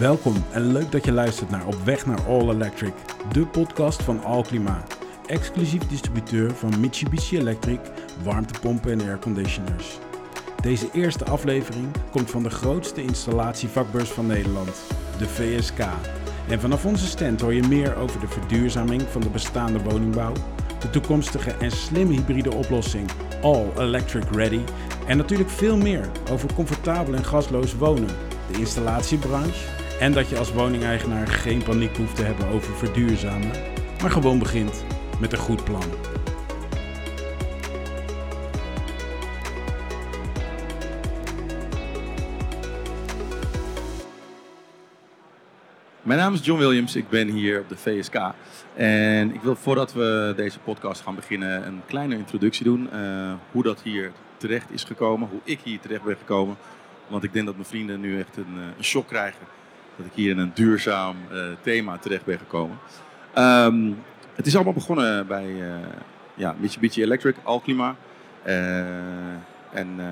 Welkom en leuk dat je luistert naar Op Weg naar All Electric, de podcast van Alklima. Exclusief distributeur van Mitsubishi Electric, warmtepompen en airconditioners. Deze eerste aflevering komt van de grootste installatievakbeurs van Nederland, de VSK. En vanaf onze stand hoor je meer over de verduurzaming van de bestaande woningbouw, de toekomstige en slimme hybride oplossing All Electric Ready en natuurlijk veel meer over comfortabel en gasloos wonen, de installatiebranche en dat je als woningeigenaar geen paniek hoeft te hebben over verduurzamen, maar gewoon begint met een goed plan. Mijn naam is John Williams, ik ben hier op de VSK. En ik wil voordat we deze podcast gaan beginnen een kleine introductie doen. eh, hoe dat hier terecht is gekomen, hoe ik hier terecht ben gekomen. Want ik denk dat mijn vrienden nu echt een, eh, een shock krijgen dat ik hier in een duurzaam eh, thema terecht ben gekomen. Ehm, het is allemaal begonnen bij eh, ja, Mitsubishi Electric, Alklima. Eh, en uh,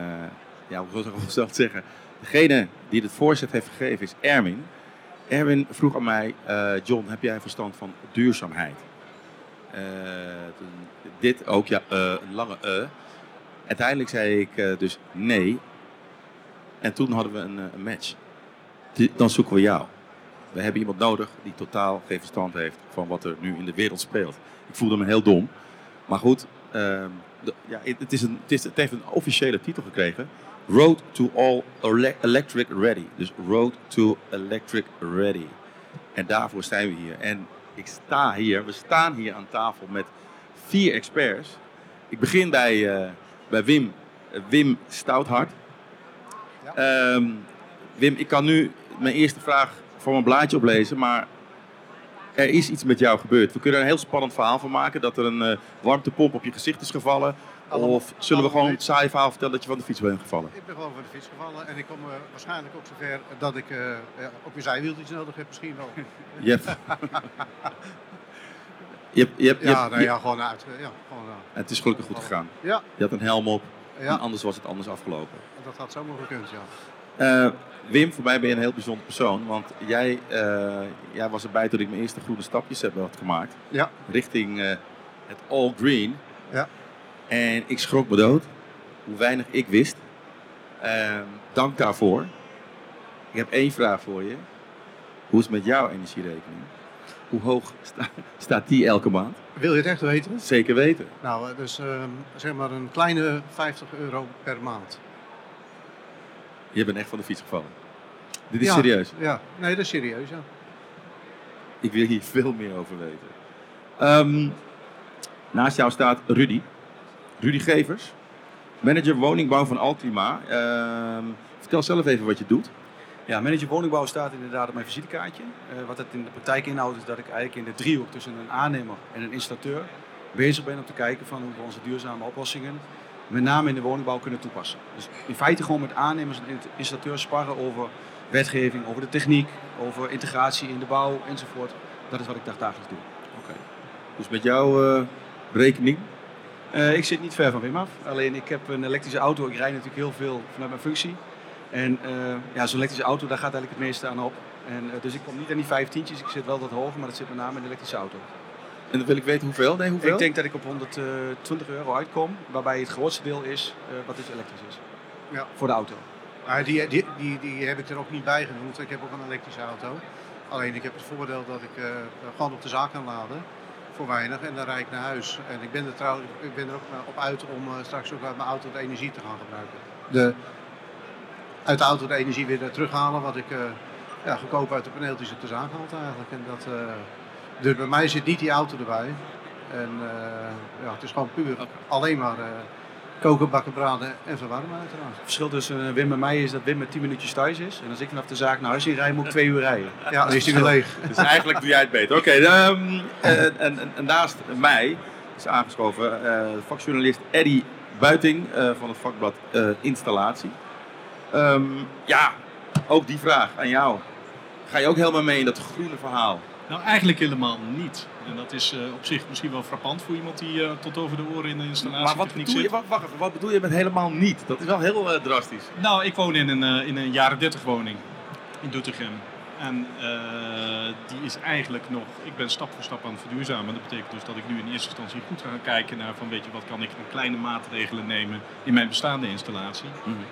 ja, hoe zou ik zeggen? Degene die het voorzet heeft gegeven is Erwin. Erwin vroeg aan mij, uh, John, heb jij verstand van duurzaamheid? Uh, dit ook, ja, uh, een lange e. Uiteindelijk zei ik dus nee. En toen hadden we een, een match. Die, dan zoeken we jou. We hebben iemand nodig die totaal geen verstand heeft van wat er nu in de wereld speelt. Ik voelde me heel dom. Maar goed, ehm, de, ja, het, is een, het, is, het heeft een officiële titel gekregen. Road to All Electric Ready. Dus Road to Electric Ready. En daarvoor zijn we hier. En ik sta hier, we staan hier aan tafel met vier experts. Ik begin bij, uh, bij Wim, uh, Wim Stouthart. Ja. Um, Wim, ik kan nu mijn eerste vraag voor mijn blaadje oplezen, maar er is iets met jou gebeurd. We kunnen er een heel spannend verhaal van maken. Dat er een uh, warmtepomp op je gezicht is gevallen. Allemaal, of zullen we gewoon het saaie verhaal vertellen dat je van de fiets bent gevallen? Ik ben gewoon van de fiets gevallen en ik kom uh, waarschijnlijk ook zover dat ik uh, ja, op je zijwieltjes nodig heb misschien wel. Je hebt... je hebt, je hebt, ja, je, nou, ja, gewoon uit. Ja, gewoon, het is gelukkig goed gegaan. Ja. Je had een helm op ja. en anders was het anders afgelopen. Dat had zomaar gekund, ja. Uh, Wim, voor mij ben je een heel bijzonder persoon. Want jij, uh, jij was erbij toen ik mijn eerste groene stapjes heb had gemaakt. Ja. Richting uh, het All Green. Ja. En ik schrok me dood. Hoe weinig ik wist. Uh, dank daarvoor. Ik heb één vraag voor je. Hoe is het met jouw energierekening? Hoe hoog sta, staat die elke maand? Wil je het echt weten? Zeker weten. Nou, dus zeg maar een kleine 50 euro per maand. Je bent echt van de fiets gevallen. Dit is ja, serieus. Ja, nee, dat is serieus, ja. Ik wil hier veel meer over weten. Um, naast jou staat Rudy. Rudy Gevers. Manager woningbouw van Altima. Um, vertel zelf even wat je doet. Ja, manager woningbouw staat inderdaad op mijn visitekaartje. Uh, wat het in de praktijk inhoudt is dat ik eigenlijk in de driehoek tussen een aannemer en een installateur bezig ben om te kijken van hoe we onze duurzame oplossingen met name in de woningbouw kunnen toepassen. Dus in feite gewoon met aannemers en installateurs sparren over wetgeving, over de techniek, over integratie in de bouw enzovoort. Dat is wat ik dagelijks doe. Oké. Okay. Dus met jouw uh, rekening? Uh, ik zit niet ver van Wim af. Alleen ik heb een elektrische auto. Ik rijd natuurlijk heel veel vanuit mijn functie. En uh, ja, zo'n elektrische auto, daar gaat eigenlijk het meeste aan op. En, dus ik kom niet aan die vijftientjes. Ik zit wel wat hoger, maar dat zit met name in de elektrische auto. En dan wil ik weten hoeveel? Nee, hoeveel? Ik denk dat ik op 120 euro uitkom, waarbij het grootste deel is uh, wat dus elektrisch is. Ja. Voor de auto. Maar die, die, die, die heb ik er ook niet bij genoemd. Ik heb ook een elektrische auto. Alleen ik heb het voordeel dat ik uh, gewoon op de zaak kan laden. Voor weinig. En dan rijd ik naar huis. En ik ben er trouwens ik ben er ook op uit om uh, straks ook uit mijn auto de energie te gaan gebruiken. De, uit de auto de energie weer terughalen. Wat ik uh, ja, goedkoop uit de paneeltjes op de zaak haalt eigenlijk. En dat, dus bij mij zit niet die auto erbij. En uh, ja, het is gewoon puur okay. alleen maar uh, koken, bakken, braden en verwarmen uiteraard. Het verschil tussen uh, Wim en mij is dat Wim met 10 minuutjes thuis is. En als ik vanaf de zaak naar huis in rij, moet ik twee uur rijden. Ja, dan is hij weer leeg. Dus eigenlijk doe jij het beter. Oké, okay, um, en, en, en, naast mij is aangeschoven vakjournalist Eddy Buiting van het vakblad Installatie. Um, ja, ook die vraag aan jou. Ga je ook helemaal mee in dat groene verhaal? Nou, eigenlijk helemaal niet. En dat is uh, op zich misschien wel frappant voor iemand die uh, tot over de oren in de installatie Maar wat bedoel, je, wacht even, wat bedoel je met helemaal niet? Dat is wel heel uh, drastisch. Nou, ik woon in een, in een jaren 30 woning in Doetinchem. En eh, die is eigenlijk nog, ik ben stap voor stap aan het verduurzamen. Dat betekent dus dat ik nu in eerste instantie goed ga kijken naar van weet je wat kan ik een kleine maatregelen nemen in mijn bestaande installatie.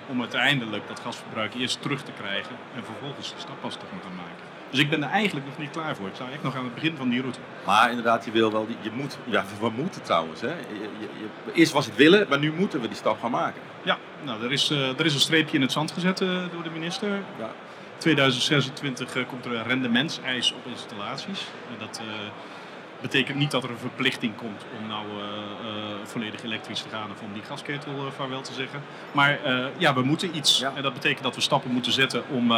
Om uiteindelijk dat gasverbruik eerst terug te krijgen en vervolgens de stap pas te gaan maken. Dus ik ben er eigenlijk nog niet klaar voor. Ik sta echt nog aan het begin van die route. Maar inderdaad, je wil wel, die- je moet, ja, we moeten trouwens. Hè. Je, je, eerst was het willen, maar nu moeten we die stap gaan maken. Ja, nou, er is, eh, er is een streepje in het zand gezet eh, door de minister. Ja. 2026 eh, komt er een rendementseis op installaties. En dat betekent niet dat er een verplichting komt om nou eh, eh, volledig elektrisch te gaan of om die gasketel eh, vaarwel te zeggen. Maar ja, we moeten iets. Ja. En dat betekent dat we stappen moeten zetten om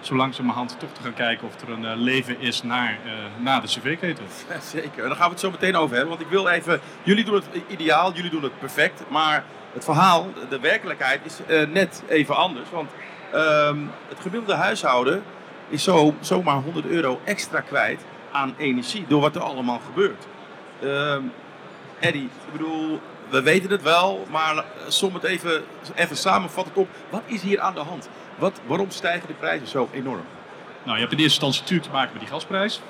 zo langzamerhand toch te gaan kijken of er een leven is naar, na de cv-ketel. Zeker, daar gaan we het zo meteen over hebben. Want ik wil even, jullie doen het ideaal, jullie doen het perfect. Maar het verhaal, de werkelijkheid is net even anders. Want ehm, het gemiddelde huishouden is zo, zomaar 100 euro extra kwijt aan energie. Door wat er allemaal gebeurt. Ehm Eddie, ik bedoel, we weten het wel. Maar eh, som het even, even samenvattend op. Wat is hier aan de hand? Wat, waarom stijgen de prijzen zo enorm? Nou, je hebt in eerste instantie natuurlijk te maken met die gasprijs.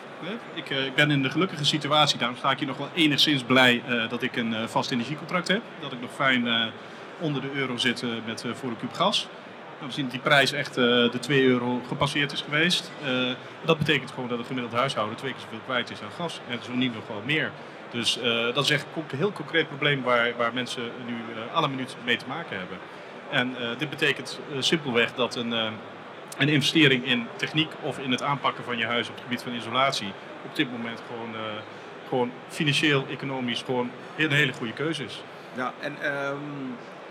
Ik, eh, ik ben in de gelukkige situatie, daarom sta ik hier nog wel enigszins blij eh, dat ik een vast energiecontract heb. Dat ik nog fijn onder de euro zit met, voor een kuub gas. We zien die prijs echt eh, de 2 euro gepasseerd is geweest. Eh, dat betekent gewoon dat een gemiddeld huishouden twee keer zoveel kwijt is aan gas. En zo niet nog wel meer. Dus eh, dat is echt een heel concreet probleem waar, waar mensen nu alle minuut mee te maken hebben. En dit betekent simpelweg dat een, een investering in techniek of in het aanpakken van je huis op het gebied van isolatie op dit moment gewoon, gewoon financieel, economisch gewoon een hele goede keuze is. Ja, en ehm,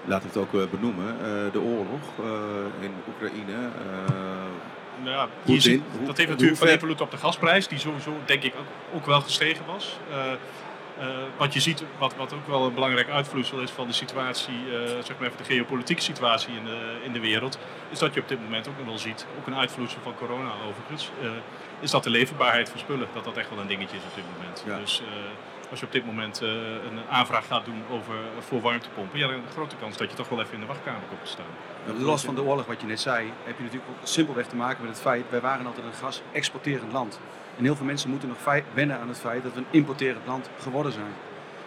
we het ook eh, benoemen. eh, de oorlog eh, in Oekraïne. Nou ja, ziet- hoe- dat heeft natuurlijk van invloed op de gasprijs, die sowieso denk ik ook, ook wel gestegen was. Wat je ziet, wat, wat ook wel een belangrijk uitvloeisel is van de situatie, zeg maar even de geopolitieke situatie in de, in de wereld, is dat je op dit moment ook nog wel ziet, ook een uitvloeisel van corona overigens, is dat de leverbaarheid van spullen, dat dat echt wel een dingetje is op dit moment. Ja. Dus als je op dit moment eh, een aanvraag gaat doen over, voor warmtepompen, ja, dan een grote kans dat je toch wel even in de wachtkamer komt te staan. Los van de oorlog, wat je net zei, heb je natuurlijk ook simpelweg te maken met het feit, wij waren altijd een gas-exporterend land. En heel veel mensen moeten nog wennen aan het feit dat we een importerend land geworden zijn.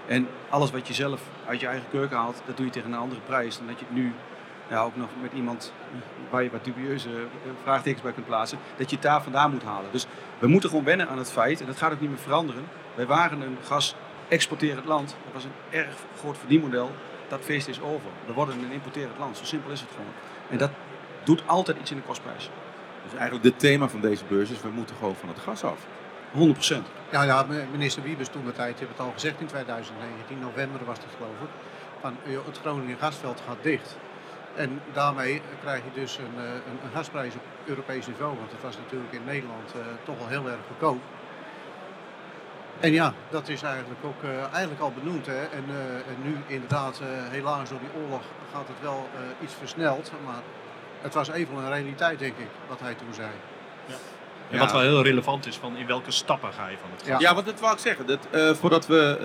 En alles wat je zelf uit je eigen keuken haalt, dat doe je tegen een andere prijs dan dat je het nu ja, ook nog met iemand eh, waar je wat dubieuze eh, vraagtekens bij kunt plaatsen, dat je het daar vandaan moet halen. Dus we moeten gewoon wennen aan het feit, en dat gaat ook niet meer veranderen. Wij waren een gas-exporterend land. Dat was een erg groot verdienmodel. Dat feest is over. We worden een importerend land. Zo simpel is het gewoon. En dat doet altijd iets in de kostprijs. 100%. dus eigenlijk het thema van deze beurs is, we moeten gewoon van het gas af. Ja, ja, minister Wiebes toen de tijd heeft het al gezegd in 2019, november was het geloof ik, van joh, het Groningen gasveld gaat dicht. En daarmee krijg je dus een, eh, een, een gasprijs op Europees niveau, want het was natuurlijk in Nederland eh, toch wel heel erg goedkoop. En ja, dat is eigenlijk ook eh, eigenlijk al benoemd. Hè? En, eh, en nu inderdaad, eh, helaas door die oorlog gaat het wel eh, iets versneld. Maar het was even een realiteit, denk ik, wat hij toen zei. En Ja. wat wel heel relevant is, van in welke stappen ga je van het gas? Ja. Want dat wou ik zeggen. Dat, eh, voordat we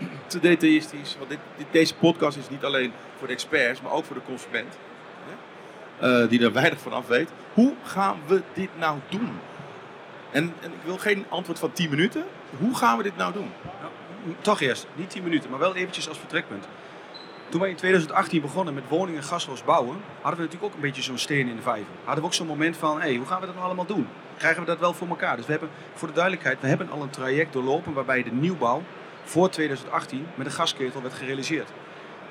eh, te detailistisch, want dit, dit- deze podcast is niet alleen voor de experts, maar ook voor de consument. Hè? Eh, die er weinig van af weet. Hoe gaan we dit nou doen? En, en ik wil geen antwoord van 10 minuten. Hoe gaan we dit nou doen? Nou, toch eerst, niet 10 minuten, maar wel eventjes als vertrekpunt. Toen wij in 2018 begonnen met woningen gasloos bouwen, hadden we natuurlijk ook een beetje zo'n steen in de vijver. Hadden we ook zo'n moment van, hé, hoe gaan we dat nou allemaal doen? Krijgen we dat wel voor elkaar? Dus we hebben, voor de duidelijkheid, we hebben al een traject doorlopen waarbij de nieuwbouw voor 2018 met een gasketel werd gerealiseerd.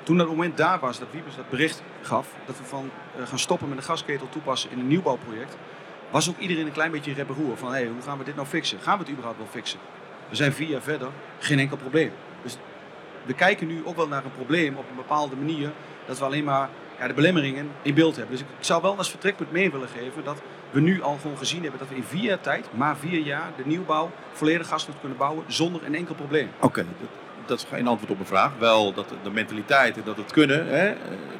Toen dat moment daar was, dat Wiebes dat bericht gaf, dat we van eh, gaan stoppen met een gasketel toepassen in een nieuwbouwproject, was ook iedereen een klein beetje in rebberoer van, hé, hoe gaan we dit nou fixen? Gaan we het überhaupt wel fixen? We zijn vier jaar verder, geen enkel probleem. Dus we kijken nu ook wel naar een probleem op een bepaalde manier, dat we alleen maar ja, de belemmeringen in beeld hebben. Dus ik, zou wel als vertrekpunt mee willen geven dat we nu al gewoon gezien hebben dat we in vier jaar tijd, maar vier jaar, de nieuwbouw volledig gasloos kunnen bouwen zonder een enkel probleem. Oké, dat, is geen antwoord op mijn vraag. Wel dat de, mentaliteit en dat het kunnen, hè,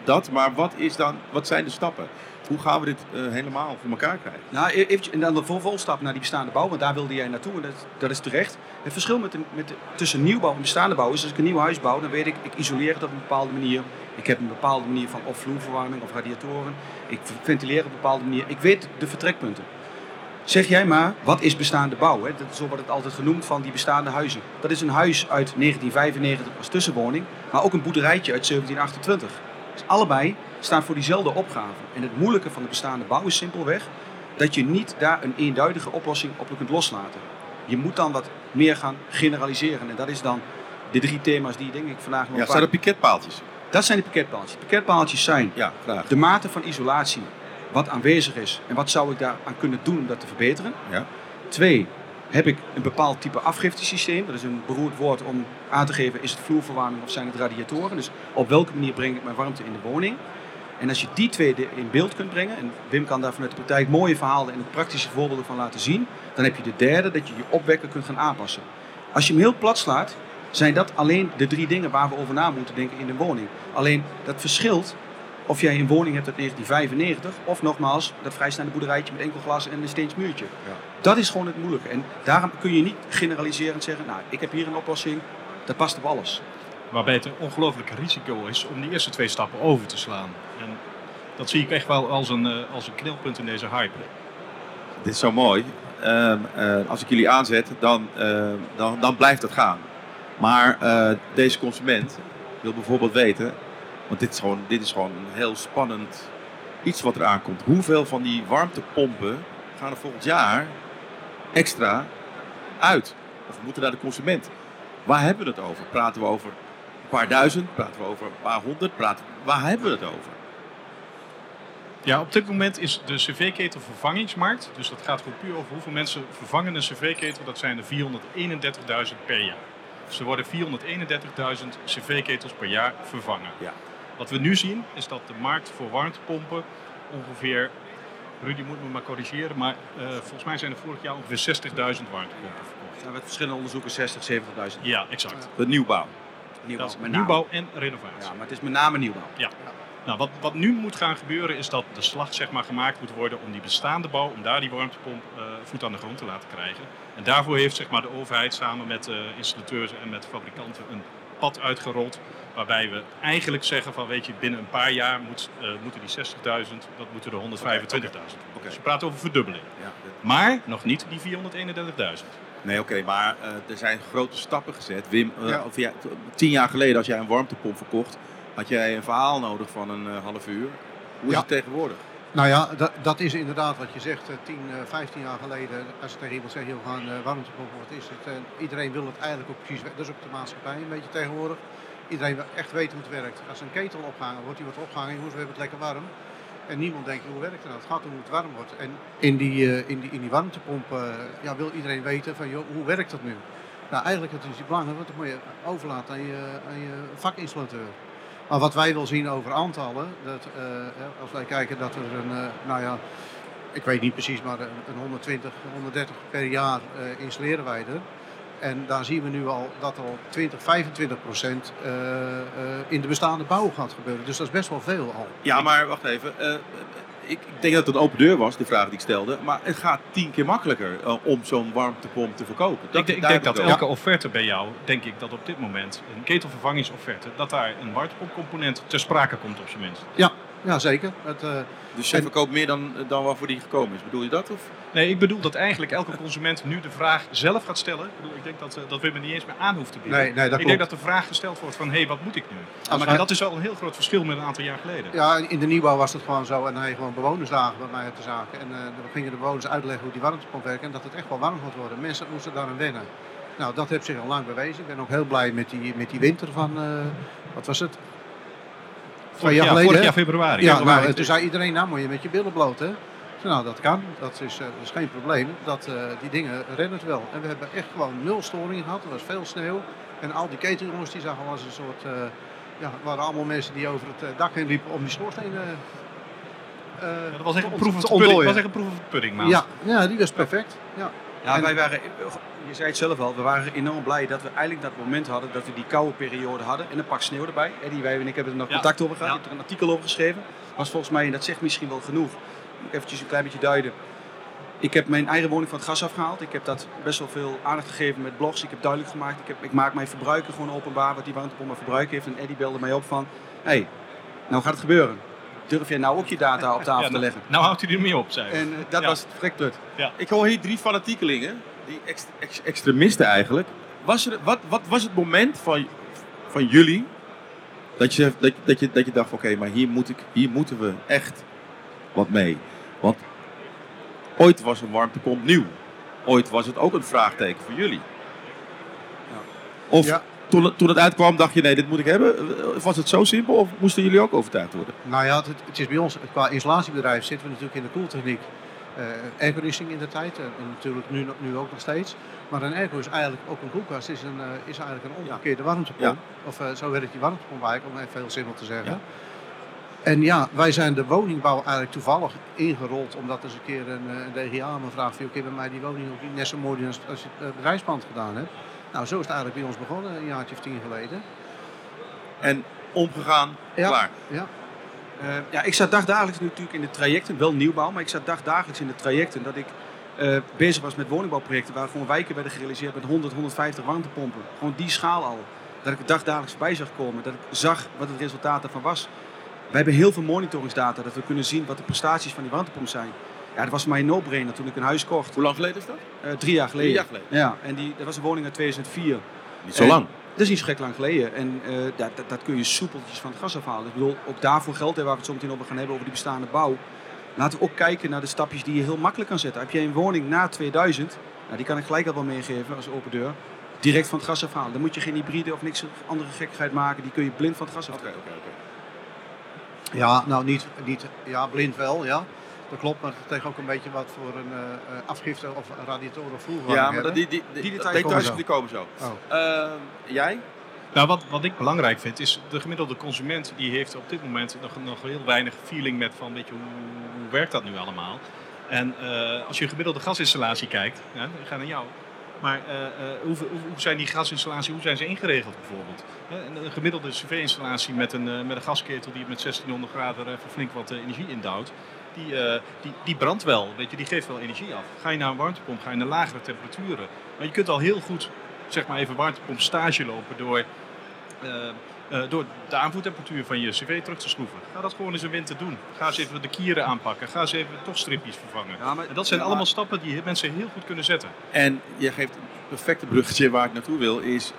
dat. Maar wat, is dan, wat zijn de stappen? Hoe gaan we dit eh, helemaal voor elkaar krijgen? Nou, e- eventjes, en dan de vervolgstap naar die bestaande bouw, want daar wilde jij naartoe en dat, dat is terecht. Het verschil met de, met tussen nieuwbouw en bestaande bouw is als ik een nieuw huis bouw, dan weet ik, ik isoleer het op een bepaalde manier. Ik heb een bepaalde manier van of vloerverwarming of radiatoren. Ik ventileer op een bepaalde manier. Ik weet de vertrekpunten. Zeg jij maar, wat is bestaande bouw? Hè? Dat, zo wordt het altijd genoemd van die bestaande huizen. Dat is een huis uit 1995 als tussenwoning, maar ook een boerderijtje uit 1728. Dus allebei staan voor diezelfde opgave. En het moeilijke van de bestaande bouw is simpelweg dat je niet daar een eenduidige oplossing op kunt loslaten. Je moet dan wat meer gaan generaliseren. En dat is dan de drie thema's die denk ik vandaag nog Ja, zijn er piketpaaltjes? Dat zijn de piketpaaltjes. Piketpaaltjes zijn Ja, graag. de mate van isolatie wat aanwezig is en wat zou ik daar aan kunnen doen om dat te verbeteren. Ja. Twee, heb ik een bepaald type afgiftesysteem. Dat is een beroerd woord om aan te geven, is het vloerverwarming of zijn het radiatoren. Dus op welke manier breng ik mijn warmte in de woning. En als je die twee in beeld kunt brengen, en Wim kan daar vanuit de praktijk mooie verhalen en praktische voorbeelden van laten zien, dan heb je de derde, dat je je opwekker kunt gaan aanpassen. Als je hem heel plat slaat, zijn dat alleen de drie dingen waar we over na moeten denken in de woning. Alleen dat verschilt of jij een woning hebt uit 1995 of nogmaals dat vrijstaande boerderijtje met enkel glas en een steens muurtje. Ja. Dat is gewoon het moeilijke. En daarom kun je niet generaliserend zeggen, nou ik heb hier een oplossing, dat past op alles. Waarbij het een ongelooflijk risico is om die eerste twee stappen over te slaan. En dat zie ik echt wel als een, eh, als een knelpunt in deze hype. Dit is zo mooi. Ehm, eh, als ik jullie aanzet, dan, eh, dan, dan blijft het gaan. Maar eh, deze consument wil bijvoorbeeld weten, want dit is, gewoon, dit is gewoon een heel spannend iets wat er aankomt. Hoeveel van die warmtepompen gaan er volgend jaar extra uit? Of moeten naar de consument? Waar hebben we het over? Praten we over een paar duizend? Praten we over een paar honderd? Praten, waar hebben we het over? Ja, op dit moment is de cv-ketel vervangingsmarkt. Dus dat gaat gewoon puur over hoeveel mensen vervangen een cv-ketel. Dat zijn er 431.000 per jaar. Dus er worden 431.000 cv-ketels per jaar vervangen. Ja. Wat we nu zien is dat de markt voor warmtepompen ongeveer... Rudy moet me maar corrigeren, maar eh, volgens mij zijn er vorig jaar ongeveer 60.000 warmtepompen verkocht. Nou, met verschillende onderzoeken 60, 70.000 Ja, exact. De nieuwbouw. nieuwbouw. Met en renovatie. Ja, maar het is met name nieuwbouw. Nou, wat, wat nu moet gaan gebeuren is dat de slag zeg maar, gemaakt moet worden om die bestaande bouw, om daar die warmtepomp eh, voet aan de grond te laten krijgen. En daarvoor heeft zeg maar, de overheid samen met eh, installateurs en met fabrikanten een pad uitgerold. Waarbij we eigenlijk zeggen van weet je, binnen een paar jaar moet, eh, moeten die 60.000, dat moeten er 125.000. Oké. Dus je praat over verdubbeling. Ja. Maar nog niet die 431.000. Nee, oké, maar eh, er zijn grote stappen gezet. Wim, eh, Ja. of ja, t- tien jaar geleden als jij een warmtepomp verkocht, had jij een verhaal nodig van een half uur. Hoe is Ja. het tegenwoordig? Nou ja, dat, dat is inderdaad wat je zegt. eh, 10, eh, 15 jaar geleden, als je tegen iemand zegt, joh, gaan eh, warmtepompen, wat is het? En iedereen wil het eigenlijk ook precies weten. Dat is ook de maatschappij een beetje tegenwoordig. Iedereen echt weten hoe het werkt. Als een ketel opgehangen wordt, die wordt opgehangen, jongens, we hebben het lekker warm. En niemand denkt, hoe werkt nou? Het gaat om hoe het warm wordt. En in die, eh, in die, in die warmtepomp eh, ja, wil iedereen weten van, joh, hoe werkt dat nu? Nou, eigenlijk het is het belangrijk, want dat moet je overlaten aan je, aan je vakinstallateur. Maar wat wij wel zien over aantallen, dat, eh, als wij kijken dat er een, nou ja, ik weet niet precies, maar een, een 120, 130 per jaar eh, installeren wij er. En daar zien we nu al dat al 20, 25 procent eh, eh, in de bestaande bouw gaat gebeuren. Dus dat is best wel veel al. Ja, maar wacht even. eh, ik, ik denk dat het een open deur was, de vraag die ik stelde. Maar het gaat tien keer makkelijker om zo'n warmtepomp te verkopen. ik, denk- ik denk dat elke offerte bij jou, denk ik dat op dit moment, een ketelvervangingsofferte, dat daar een warmtepompcomponent ter sprake komt op zijn minst. Ja, ja zeker. Het, eh. Dus je en- verkoopt meer dan, dan waarvoor die gekomen is. Bedoel je dat? Of? Nee, ik bedoel dat eigenlijk elke consument nu de vraag zelf gaat stellen. Ik, bedoel, ik denk dat, eh, dat Wim er niet eens meer aan hoeft te bieden. nee, nee, dat ik klopt. denk dat de vraag gesteld wordt van, hé, hey, wat moet ik nu? Als maar wij- dat is wel een heel groot verschil met een aantal jaar geleden. Ja, in de nieuwbouw was het gewoon zo. En hij gewoon bewonersdagen bij mij op de zaken. En eh, dan gingen de bewoners uitleggen hoe die warmtepomp werkt. En dat het echt wel warm moet worden. Mensen moesten daaraan wennen. Nou, dat heeft zich al lang bewezen. Ik ben ook heel blij met die, met die winter van, eh, wat was het? Vorig jaar geleden. vorig jaar februari. Ja, Februari. nou, toen zei iedereen, nou moet je met je billen bloot, hè? Nou, dat kan. Dat is, eh, dat is geen probleem. Dat, eh, die dingen redden het wel. En we hebben echt gewoon nul storingen gehad. Er was veel sneeuw. En al die keteljongens, die zagen als een soort... eh, ja, het waren allemaal mensen die over het dak heen liepen om die schoorsteen... eh, Ja, dat was echt een proef of pudding. Dat was echt een proef of pudding, maat. Ja, ja, die was perfect. Ja. Ja, En- wij waren, je zei het zelf al, we waren enorm blij dat we eigenlijk dat moment hadden dat we die koude periode hadden en een pak sneeuw erbij. Eddie, wij en ik hebben er nog Ja. contact over gehad, Ja. je hebt er een artikel over geschreven. Was volgens mij, en dat zegt misschien wel genoeg, moet ik eventjes een klein beetje duiden. Ik heb mijn eigen woning van het gas afgehaald. Ik heb dat best wel veel aandacht gegeven met blogs. Ik heb duidelijk gemaakt, ik, heb, ik maak mijn verbruiken gewoon openbaar, wat die warmtepomp aan verbruik heeft. En Eddie belde mij op van, hé, hey, nou gaat het gebeuren. Durf jij nou ook je data op tafel Ja, te nou, leggen? nou houdt u er mee op, zei hij. En eh, dat Ja. was het verrekput. Ik hoor hier drie fanatiekelingen, die ex- ex- extremisten eigenlijk. Was er, wat, wat was het moment van, van jullie dat je, dat, dat je, dat je dacht: oké, maar hier, moet ik, hier moeten we echt wat mee? Want ooit was een warmtepomp nieuw. Ooit was het ook een vraagteken voor jullie. Of Ja. Toen, het- toen het uitkwam, dacht je: nee, dit moet ik hebben? Was het zo simpel of moesten jullie ook overtuigd worden? Nou ja, het, het is bij ons, qua installatiebedrijf zitten we natuurlijk in de koeltechniek. eh airconditioning in de tijd, eh, en natuurlijk nu, nu ook nog steeds. Maar een airco is eigenlijk ook een koelkast, is, een, eh, is eigenlijk een omgekeerde warmtepomp. Of eh, zo werkt die warmtepomp eigenlijk, om even heel simpel te zeggen. Ja. En ja, wij zijn de woningbouw eigenlijk toevallig ingerold, omdat er eens een keer een, een DGA me vraagt, oké, bij mij die woning ook niet net zo mooi als, als je het bedrijfspand gedaan hebt. Nou, zo is het eigenlijk bij ons begonnen, een jaartje of tien geleden. En omgegaan, Ja. klaar. Ja. Eh, ja, ik zat dagdagelijks natuurlijk in de trajecten, wel nieuwbouw, maar ik zat dagdagelijks in de trajecten dat ik eh, bezig was met woningbouwprojecten waar gewoon wijken werden gerealiseerd met 100, 150 warmtepompen. Gewoon die schaal al. Dat ik het dagdagelijks voorbij zag komen, dat ik zag wat het resultaat ervan was. We hebben heel veel monitoringsdata, dat we kunnen zien wat de prestaties van die warmtepomp zijn. Ja, dat was voor mij een no-brainer toen ik een huis kocht, Hoe lang geleden is dat? eh, drie jaar geleden. Drie jaar geleden. Ja, en die, dat was een woning uit 2004. Niet zo En- lang. Dat is niet zo gek lang geleden. En eh, ja, dat, dat kun je soepeltjes van het gas afhalen. Ik bedoel, ook daarvoor geldt, hè, waar we het zo meteen over gaan hebben, over die bestaande bouw. Laten we ook kijken naar de stapjes die je heel makkelijk kan zetten. Heb je een woning na 2000, nou, die kan ik gelijk al wel meegeven als open deur, direct van het gas afhalen. Dan moet je geen hybride of niks andere gekkigheid maken. Die kun je blind van het gas Oké, aftrekken. oké, oké. Ja, nou niet, niet ja, blind wel, ja. Dat klopt, maar het tegen ook een beetje wat voor een eh, eh, afgifte of radiatoren of vloerverwarming Ja, maar dat, hebben. die, die, die, Die details, details komen zo. die komen zo. Oh. Eh, jij? Nou, wat, wat ik belangrijk vind, is de gemiddelde consument die heeft op dit moment nog, nog heel weinig feeling met van, weet je, hoe, hoe werkt dat nu allemaal? En eh, als je een gemiddelde gasinstallatie kijkt, ja, ik ga naar jou. Maar eh, eh, hoe, hoe, hoe zijn die gasinstallaties, hoe zijn ze ingeregeld bijvoorbeeld? Hè, Een, gemiddelde cv-installatie met een, met een gasketel die met 1600 graden even flink wat energie indouwt, die, eh, die, die brandt wel, weet je, die geeft wel energie af. Ga je naar een warmtepomp, ga je naar lagere temperaturen. Maar je kunt al heel goed, zeg maar even warmtepomp stage lopen door eh, eh, door de aanvoertemperatuur van je cv terug te schroeven. Ga dat gewoon eens een winter doen. Ga eens even de kieren aanpakken. Ga eens even toch stripjes vervangen. Ja, maar- En dat zijn ja, allemaal maar- stappen die mensen heel goed kunnen zetten. En je geeft een perfecte bruggetje waar ik naartoe wil, is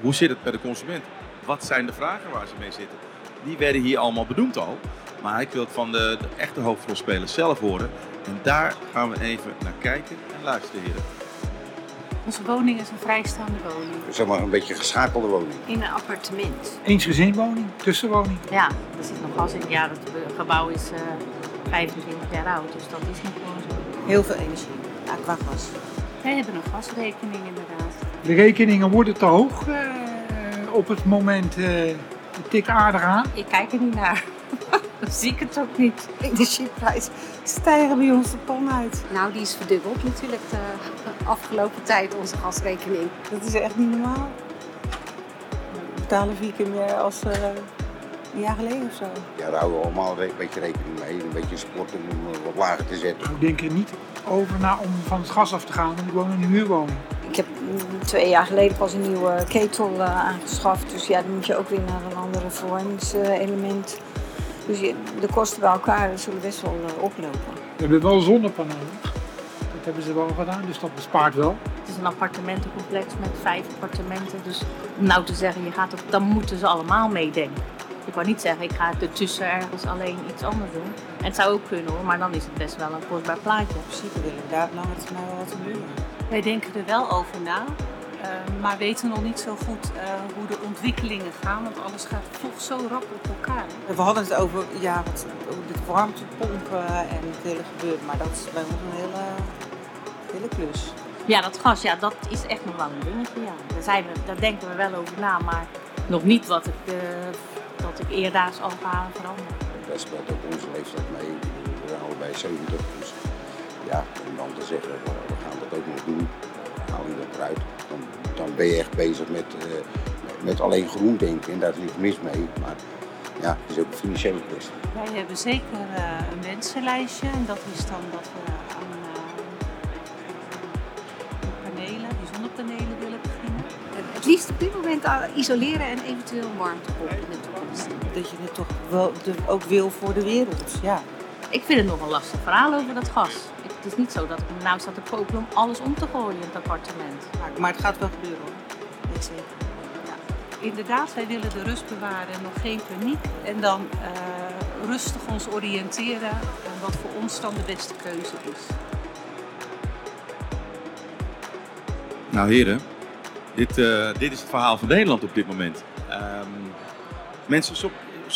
hoe zit het bij de consument? Wat zijn de vragen waar ze mee zitten? Die werden hier allemaal benoemd al, maar ik wil het van de, de echte hoofdrolspelers zelf horen. En daar gaan we even naar kijken en luisteren, heren. Onze woning is een vrijstaande woning. zeg maar een beetje geschakelde woning. In een appartement. Eensgezinwoning, tussenwoning. Ja, er zit nog gas in. Ja, het gebouw is eh 25 jaar oud, dus dat is nog gewoon zo. Heel veel energie. Ja, qua gas. Wij hebben een gasrekening inderdaad. De rekeningen worden te hoog eh, op het moment eh tik aardig aan. Ik kijk er niet naar. Dan zie ik het ook niet. Energieprijzen stijgen bij ons de pan uit. Nou, die is verdubbeld natuurlijk de afgelopen tijd, onze gasrekening. Dat is echt niet normaal. We betalen vier keer meer als eh, een jaar geleden of zo. Ja, daar houden we allemaal een beetje rekening mee. Een beetje sport om wat lager te zetten. Ik denk er niet over na om van het gas af te gaan, want ik woon in een huurwoning. Ik heb mm, twee jaar geleden pas een nieuwe ketel eh, aangeschaft. Dus ja, dan moet je ook weer naar een andere verwarmingselement. Dus je- de kosten bij elkaar zullen best wel eh, oplopen. We hebben wel zonnepanelen. Dat hebben ze wel gedaan, dus dat bespaart wel. Het is een appartementencomplex met vijf appartementen. Dus om nou te zeggen, je gaat op, dan moeten ze allemaal meedenken. Ik wou niet zeggen, ik ga ertussen ergens alleen iets anders doen. En het zou ook kunnen hoor, maar dan is het best wel een kostbaar plaatje. In principe willen we daar op lange termijn wel wat doen. Wij denken er wel over na, maar weten nog niet zo goed eh, hoe de ontwikkelingen gaan, want alles gaat toch zo rap op elkaar. We hadden het over, ja, wat, over de warmtepompen en het hele gebeuren. Maar dat is bij ons een hele, hele klus. Ja, dat gas, ja, dat is echt nog wel een dingetje. Ja. Daar, zijn we, daar denken we wel over na, maar nog niet wat ik, eh dat ik eerdaags al ga veranderen. Daar speelt ook onze leeftijd mee. We zijn allebei 70. Dus ja, om dan te zeggen, we gaan dat ook nog doen. Haal je dat eruit. Dan, dan ben je echt bezig met, eh, met- alleen groen denken. En daar is niks mis mee. Maar ja, het is ook een financiële kwestie. Wij hebben zeker eh, een wensenlijstje en dat is dan dat we aan eh, panelen, die zonnepanelen willen beginnen. Het liefst op dit moment isoleren en eventueel warmtepomp in de toekomst. dat je het toch wel de- ook wil voor de wereld. Ja. Ik vind het nog een lastig verhaal over dat gas. Het is niet zo dat ik me nou sta te popelen om alles om te gooien in het appartement. Maar, maar het gaat wel gebeuren hoor. Weet ik zeker. Ja. Inderdaad, wij willen de rust bewaren en nog geen paniek. En dan eh, rustig ons oriënteren en wat voor ons dan de beste keuze is. Nou heren, dit, eh, dit is het verhaal van Nederland op dit moment. Ehm, mensen, som-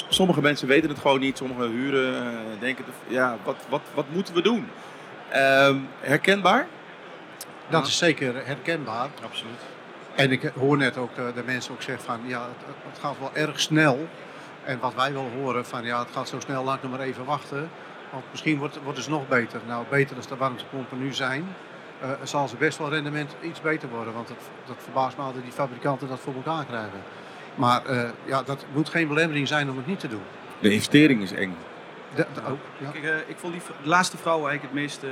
sommige mensen weten het gewoon niet, sommige huren eh, denken, ja, wat, wat, wat moeten we doen? Ehm, herkenbaar? Dat is zeker herkenbaar. Absoluut. En ik hoor net ook de, de mensen ook zeggen van ja, het, het gaat wel erg snel. En wat wij wel horen van ja, het gaat zo snel, laat ik nog maar even wachten. Want misschien wordt, wordt het nog beter. Nou, beter als de warmtepompen nu zijn, eh, zal ze best wel rendement iets beter worden. Want het, dat verbaast me altijd die fabrikanten dat voor elkaar krijgen. Maar eh, ja, dat moet geen belemmering zijn om het niet te doen. De investering is eng. Ook, ja. Kijk, eh, ik vond die de laatste vrouw eigenlijk het meest eh,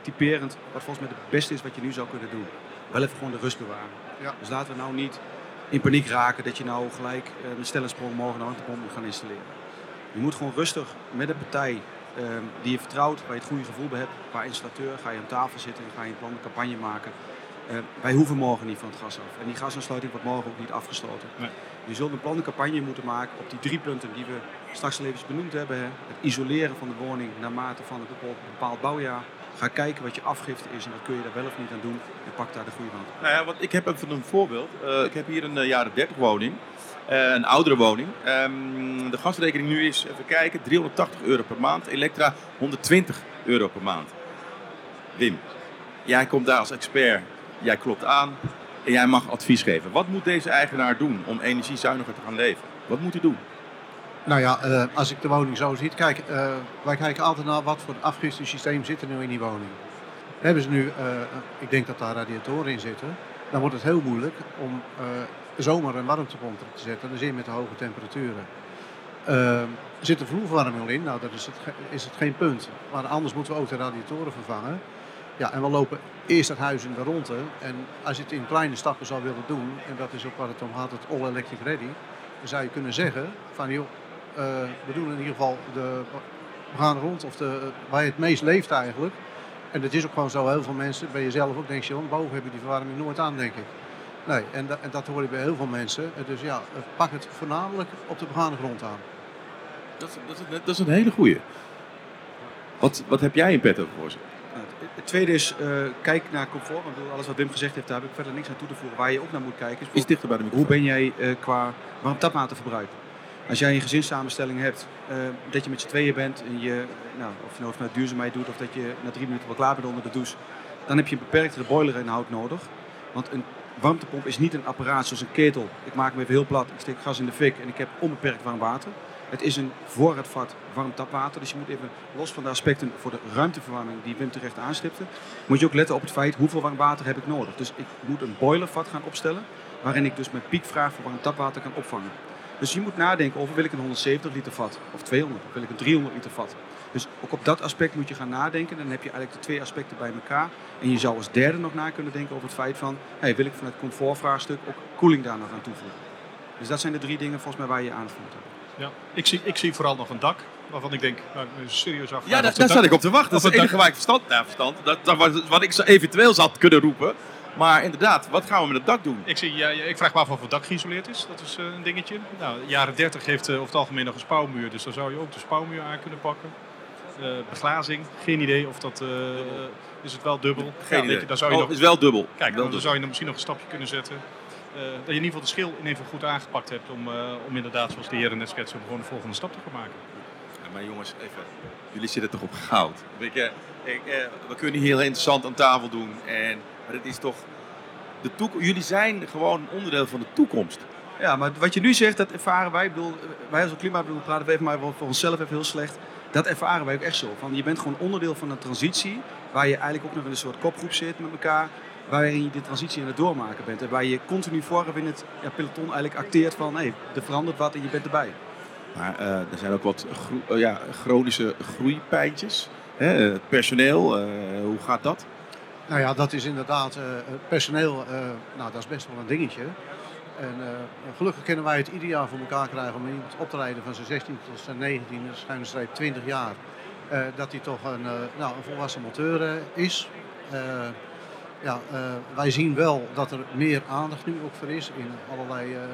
typerend. Wat volgens mij het beste is wat je nu zou kunnen doen. Wel even gewoon de rust bewaren. Ja. Dus laten we nou niet in paniek raken dat je nou gelijk eh, met stellensprong morgen een warmtepomp moet gaan installeren. Je moet gewoon rustig met een partij eh, die je vertrouwt, waar je het goede gevoel bij hebt, qua installateur, ga je aan tafel zitten en ga je een plan, een campagne maken. Eh, wij hoeven morgen niet van het gas af. En die gasaansluiting wordt morgen ook niet afgesloten. Nee. Je zult een plan, een campagne moeten maken op die drie punten die we straks al even benoemd hebben. Hè. Het isoleren van de woning naarmate van een bepaald, bouwjaar. Ga kijken wat je afgifte is en wat kun je daar wel of niet aan doen. En pak daar de goede van. Nou ja, want ik heb even een voorbeeld. Eh, ik heb hier een eh, jaren 30 woning. Een oudere woning. Ehm, de gasrekening nu is, even kijken, 380 euro per maand. Elektra 120 euro per maand. Wim, jij komt daar als expert. Jij klopt aan en jij mag advies geven. Wat moet deze eigenaar doen om energiezuiniger te gaan leven? Wat moet hij doen? Nou ja, eh, als ik de woning zo zie, kijk, eh, wij kijken altijd naar wat voor afgiftesysteem zit er nu in die woning. Hebben ze nu, eh, ik denk dat daar radiatoren in zitten, dan wordt het heel moeilijk om zomaar een warmtepomp te zetten. Dan zit je met de hoge temperaturen. Zit er vloerverwarming in? Nou, dat is het, is het geen punt. Maar anders moeten we ook de radiatoren vervangen. Ja, en we lopen eerst het huis in de ronde. En als je het in kleine stappen zou willen doen, en dat is ook waar het om gaat, het all electric ready, dan zou je kunnen zeggen van joh, eh, we doen in ieder geval de, we gaan rond of de, waar je het meest leeft eigenlijk. En dat is ook gewoon zo, heel veel mensen, bij jezelf ook, denk je, "Oh, boven heb je die verwarming nooit aan, denk ik. Nee, en, en dat hoor je bij heel veel mensen. Dus ja, pak het voornamelijk op de begane grond aan. Dat, dat, dat is een hele goeie. Wat, wat heb jij in petto voor ze? Nou, het- tweede is, eh, kijk naar comfort. Want alles wat Wim gezegd heeft, daar heb ik verder niks aan toe te voegen. Waar je ook naar moet kijken is, Iets dichter bij de hoe ben jij eh, qua warm tapwaterverbruik? Als jij een gezinssamenstelling hebt, eh, dat je met z'n tweeën bent en je, nou, of je nou vanuit duurzaamheid doet of dat je na drie minuten wel klaar bent onder de douche, dan heb je een beperktere boilerinhoud nodig. Want een warmtepomp is niet een apparaat zoals een ketel. Ik maak hem even heel plat, ik steek gas in de fik en ik heb onbeperkt warm water. Het is een voorraadvat warm tapwater, dus je moet even los van de aspecten voor de ruimteverwarming die Wim terecht aanstipte, moet je ook letten op het feit hoeveel warm water heb ik nodig. Dus ik moet een boilervat gaan opstellen, waarin ik dus mijn piekvraag voor warm tapwater kan opvangen. Dus je moet nadenken over wil ik een 170 liter vat of 200 of wil ik een 300 liter vat. Dus ook op dat aspect moet je gaan nadenken. Dan heb je eigenlijk de twee aspecten bij elkaar. En je zou als derde nog na kunnen denken over het feit van... Wil ik vanuit het comfortvraagstuk ook koeling daar nog aan toevoegen. Dus dat zijn de drie dingen volgens mij waar je moet hebben. Ja. Ik, zie, ik zie vooral nog een dak waarvan ik denk, nou, serieus af. Ja, daar, daar zat ik op te wachten. Dat is het enige waar ik verstand, nou, verstand dat, dat was wat ik zo eventueel zat kunnen roepen. Maar inderdaad, wat gaan we met het dak doen? Ik, zie, ja, ik vraag me af of het dak geïsoleerd is. Dat is eh, een dingetje. Nou, jaren 30 heeft eh, over het algemeen nog een spouwmuur. Dus dan zou je ook de spouwmuur aan kunnen pakken. Eh, beglazing, geen idee of dat... is het wel dubbel? Geen Ja, idee. je, dan zou je Oh, nog, is wel dubbel. Kijk, dan, zou je dan misschien nog een stapje kunnen zetten. Eh, dat je in ieder geval de schil in ieder geval goed aangepakt hebt om, eh, om inderdaad, zoals de heren net schetsen, om gewoon de volgende stap te gaan maken. Ja, maar jongens, even. Jullie zitten toch op goud? Weet je, ik, eh, we kunnen hier heel interessant aan tafel doen. En, maar het is toch... De toekom- jullie zijn gewoon een onderdeel van de toekomst. Ja, maar wat je nu zegt, dat ervaren wij. Ik bedoel, wij als klimaatbedoel praten we even maar voor onszelf even heel slecht. Dat ervaren wij ook echt zo. Van, je bent gewoon onderdeel van een transitie. Waar je eigenlijk ook nog in een soort kopgroep zit met elkaar. Waarin je de transitie aan het doormaken bent. En waar je continu vooraf in het ja, peloton eigenlijk acteert van... Hé, er verandert wat en je bent erbij. Maar eh, er zijn ook wat gro- eh, ja, chronische groeipijntjes. Hè, het personeel, eh, hoe gaat dat? Nou ja, dat is inderdaad eh, het personeel, eh, nou dat is best wel een dingetje. En eh, gelukkig kunnen wij het ieder jaar voor elkaar krijgen om iemand op te leiden van zijn 16 tot zijn 19, dus schuine streep 20 jaar. Eh, dat hij toch een, eh, nou, een volwassen monteur eh, is. Ja, eh, wij zien wel dat er meer aandacht nu ook voor is in allerlei eh, eh,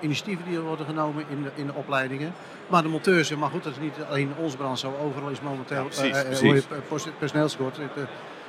initiatieven die er worden genomen in de, in de opleidingen. Maar de monteurs, maar goed, dat is niet alleen in onze branche zo. Overal is momenteel Ja, precies, precies. personeelstekort.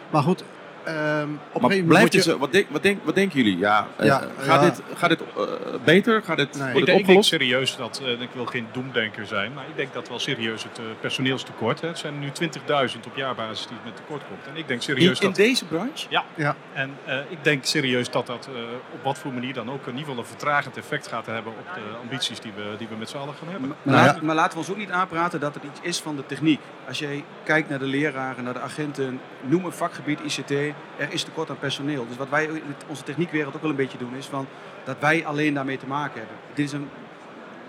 Maar goed, ehm, op Maar blijft het je... Wat, denk, wat, denk, wat denken jullie? Ja, eh, Ja, gaat, ja. Dit, gaat dit eh, beter? Gaat dit, Nee. wordt Ik het denk, ik denk serieus dat, eh, ik wil geen doemdenker zijn, maar ik denk dat wel serieus het personeelstekort. Hè. Het zijn nu 20.000 op jaarbasis die het met tekort komt. En ik denk In, serieus in dat. deze branche? Ja. Ja. En eh, ik denk serieus dat dat eh, op wat voor manier dan ook in ieder geval een vertragend effect gaat hebben op de ambities die we, die we met z'n allen gaan hebben. Maar, Nou laat- maar laten we ons ook niet aanpraten dat het iets is van de techniek. Als jij kijkt naar de leraren, naar de agenten, noem een vakgebied ICT, er is tekort aan personeel. Dus wat wij in onze techniekwereld ook wel een beetje doen, is van dat wij alleen daarmee te maken hebben. Dit is een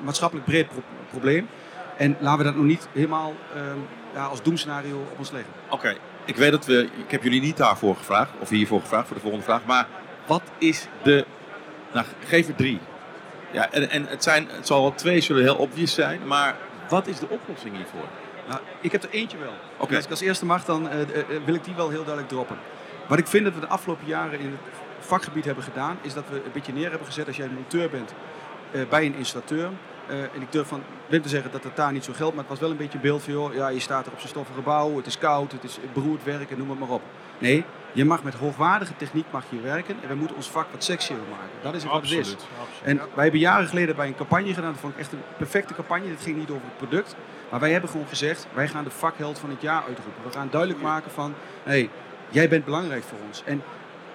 maatschappelijk breed pro- probleem. En laten we dat nog niet helemaal ehm, ja, als doemscenario op ons leggen. Oké, ik weet dat we. Ik heb jullie niet daarvoor gevraagd, of hiervoor gevraagd voor de volgende vraag. Maar wat is de. Nou, geef er drie. Ja, en, en het, zijn, het zal wel twee zullen heel obvious zijn, maar wat is de oplossing hiervoor? Nou, ik heb er eentje wel. En Als ik als eerste mag, dan eh, eh, wil ik die wel heel duidelijk droppen. Wat ik vind dat we de afgelopen jaren in het vakgebied hebben gedaan, is dat we een beetje neer hebben gezet als jij een monteur bent eh, bij een installateur. Eh, en ik durf van Wim te zeggen dat het daar niet zo geldt, maar het was wel een beetje een beeld van, joh, ja, je staat er op zo'n stoffige gebouw, het is koud, het is beroerd werken, noem het maar op. Nee, je mag met hoogwaardige techniek mag je werken en we moeten ons vak wat sexier maken. Dat is het wat het is. absoluut. En wij hebben jaren geleden bij een campagne gedaan, dat vond ik echt een perfecte campagne. Het ging niet over het product, maar wij hebben gewoon gezegd, wij gaan de vakheld van het jaar uitroepen. We gaan duidelijk maken van, hé, hey, jij bent belangrijk voor ons. En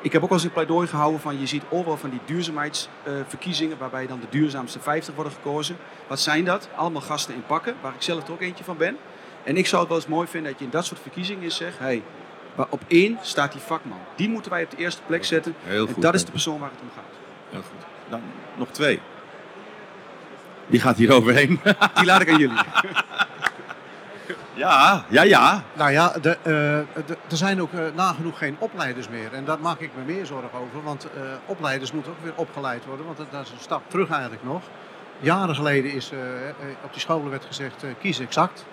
ik heb ook al eens een pleidooi gehouden van, je ziet overal van die duurzaamheidsverkiezingen, waarbij dan de duurzaamste 50 worden gekozen. Wat zijn dat? Allemaal gasten in pakken, waar ik zelf er ook eentje van ben. En ik zou het wel eens mooi vinden dat je in dat soort verkiezingen eens zegt, hey, maar op één staat die vakman. Die moeten wij op de eerste plek zetten. Heel goed. en dat is de persoon waar het om gaat. Heel goed. Dan nog twee. Die gaat hier overheen. Die laat ik aan jullie. ja, ja, ja. Nou ja, de, eh, er zijn ook eh, nagenoeg geen opleiders meer. En daar maak ik me meer zorgen over. Want eh, opleiders moeten ook weer opgeleid worden. Want dat, is een stap terug eigenlijk nog. Jaren geleden is op die scholen werd gezegd, kies exact.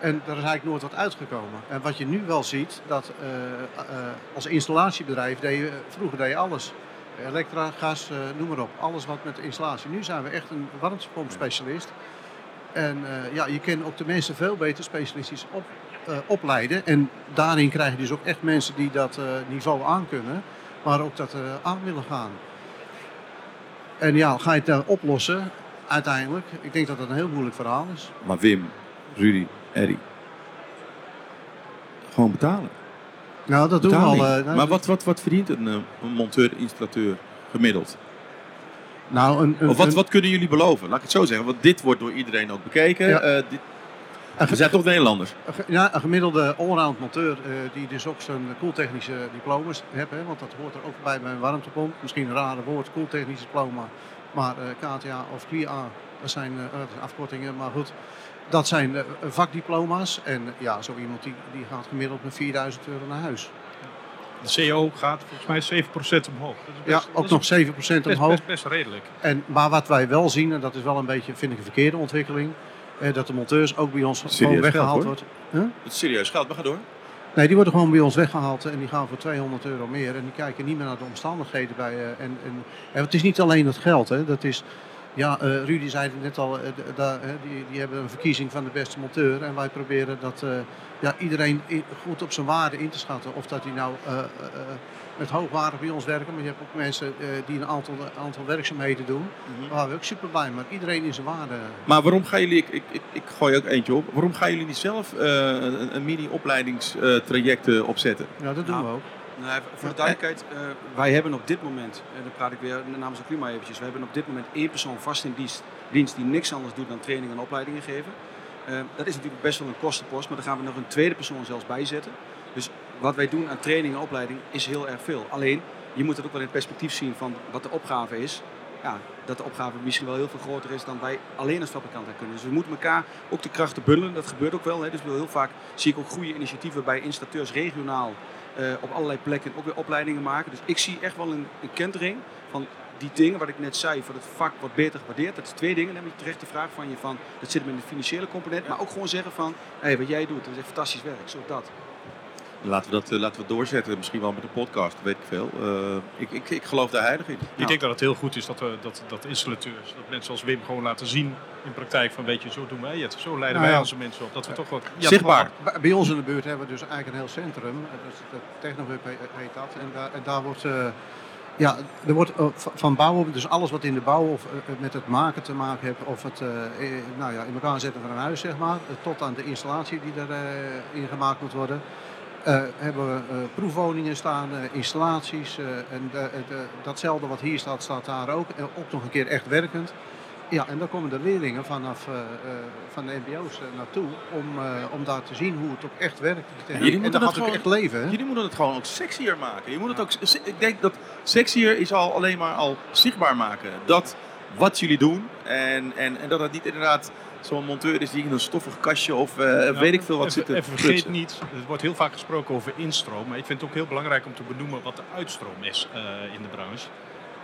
En daar is eigenlijk nooit wat uitgekomen. En wat je nu wel ziet, dat als installatiebedrijf deed je, vroeger deed je alles. Elektra, gas, noem maar op. Alles wat met installatie. Nu zijn we echt een warmtepompspecialist. En eh, ja, je kan ook de mensen veel beter specialistisch op, eh, opleiden. En daarin krijg je dus ook echt mensen die dat eh, niveau aankunnen, maar ook dat aan willen gaan. En ja, ga je het nou oplossen uiteindelijk? Ik denk dat dat een heel moeilijk verhaal is. Maar Wim, Rudy, Eddie. Gewoon betalen. Nou, dat doen we al. Nou, maar wat, wat, wat verdient een, een monteur-installateur gemiddeld? Nou, een, een, Of wat, wat kunnen jullie beloven? Laat ik het zo zeggen, want dit wordt door iedereen ook bekeken. Ja. Eh, dit, we zijn toch Nederlanders? Ja, een gemiddelde allround monteur eh, die dus ook zijn koeltechnische diploma's heeft, hè, want dat hoort er ook bij bij een warmtepomp. Misschien een rare woord, koeltechnisch diploma. Maar eh, KTA of QA, dat zijn afkortingen, maar goed. Dat zijn vakdiploma's en ja, zo iemand die, die gaat gemiddeld met 4000 euro naar huis. De CO gaat volgens mij 7% omhoog. Dat is Ja, ook dat nog is 7% best, omhoog. Best, best redelijk. En, maar wat wij wel zien, en dat is wel een beetje, vind ik, een verkeerde ontwikkeling, eh, dat de monteurs ook bij ons gewoon weggehaald wordt. Huh? Het is serieus geld, maar ga door. Nee, die worden gewoon bij ons weggehaald en die gaan voor 200 euro meer. En die kijken niet meer naar de omstandigheden bij. eh, en, en, en het is niet alleen het geld, hè. Dat is, ja, eh, Rudy zei het net al, eh, die, die hebben een verkiezing van de beste monteur. En wij proberen dat eh, ja, iedereen goed op zijn waarde in te schatten. Of dat die nou eh, eh, eh, met hoogwaardig bij ons werken. Maar je hebt ook mensen eh, die een aantal, aantal werkzaamheden doen. Daar waren we ook super blij. Maar iedereen in zijn waarde. Maar waarom gaan jullie, ik, ik, ik, ik gooi ook eentje op, waarom gaan jullie niet zelf eh, een, een mini-opleidingstraject eh, opzetten? Ja, dat doen Nou, we ook. Nou, voor de duidelijkheid, eh, wij hebben op dit moment, en dan praat ik weer namens de Klima eventjes, we hebben op dit moment één persoon vast in dienst, die niks anders doet dan training en opleidingen geven. Eh, dat is natuurlijk best wel een kostenpost, maar daar gaan we nog een tweede persoon zelfs bij zetten. Dus wat wij doen aan training en opleiding is heel erg veel. Alleen, je moet het ook wel in het perspectief zien van wat de opgave is. Ja, dat de opgave misschien wel heel veel groter is dan wij alleen als fabrikant kunnen. Dus we moeten elkaar ook de krachten bundelen. Dat gebeurt ook wel. Hè. Dus heel vaak zie ik ook goede initiatieven bij installateurs regionaal eh, op allerlei plekken ook weer opleidingen maken. Dus ik zie echt wel een, kentering van die dingen wat ik net zei, voor het vak wordt beter gewaardeerd. Dat is twee dingen. Namelijk terecht de vraag van je van, dat zit hem in de financiële component. Maar ook gewoon zeggen van, hé, wat jij doet, dat is echt fantastisch werk. Zo dat. Laten we dat eh, laten we doorzetten, misschien wel met een podcast, weet ik veel. Eh, ik, ik, ik geloof daar heilig in. Ik denk dat het heel goed is dat, we, dat, dat installateurs, dat mensen als Wim gewoon laten zien in praktijk van weet je, zo doen wij het. Zo leiden Nou wij onze mensen op. Dat we toch wat ja, Zichtbaar. toch Bij- Bij ons in de buurt hebben we dus eigenlijk een heel centrum. Dat Technohub he- heet dat. En daar, en daar wordt, eh, ja, er wordt van bouwen, dus alles wat in de bouw of met het maken te maken heeft, of het nou ja, in elkaar zetten van een huis, zeg maar, tot aan de installatie die erin gemaakt moet worden. Eh, hebben we eh, proefwoningen staan, eh, installaties. en de, de- datzelfde wat hier staat, staat daar ook. En ook nog een keer echt werkend. Ja, en dan komen de leerlingen vanaf van de mbo's naartoe om, om daar te zien hoe het ook echt werkt. techniek. jullie en het ook echt gewoon- leven. Hè? Jullie moeten het gewoon ook sexier maken. Je moet het ook, ik denk dat sexier is al alleen maar al zichtbaar maken. Dat wat jullie doen en, en, en dat het niet inderdaad zo'n monteur is die in een stoffig kastje of eh, weet ik veel wat zit te Even vergeet prutsen. niet, er wordt heel vaak gesproken over instroom. Maar ik vind het ook heel belangrijk om te benoemen wat de uitstroom is eh, in de branche.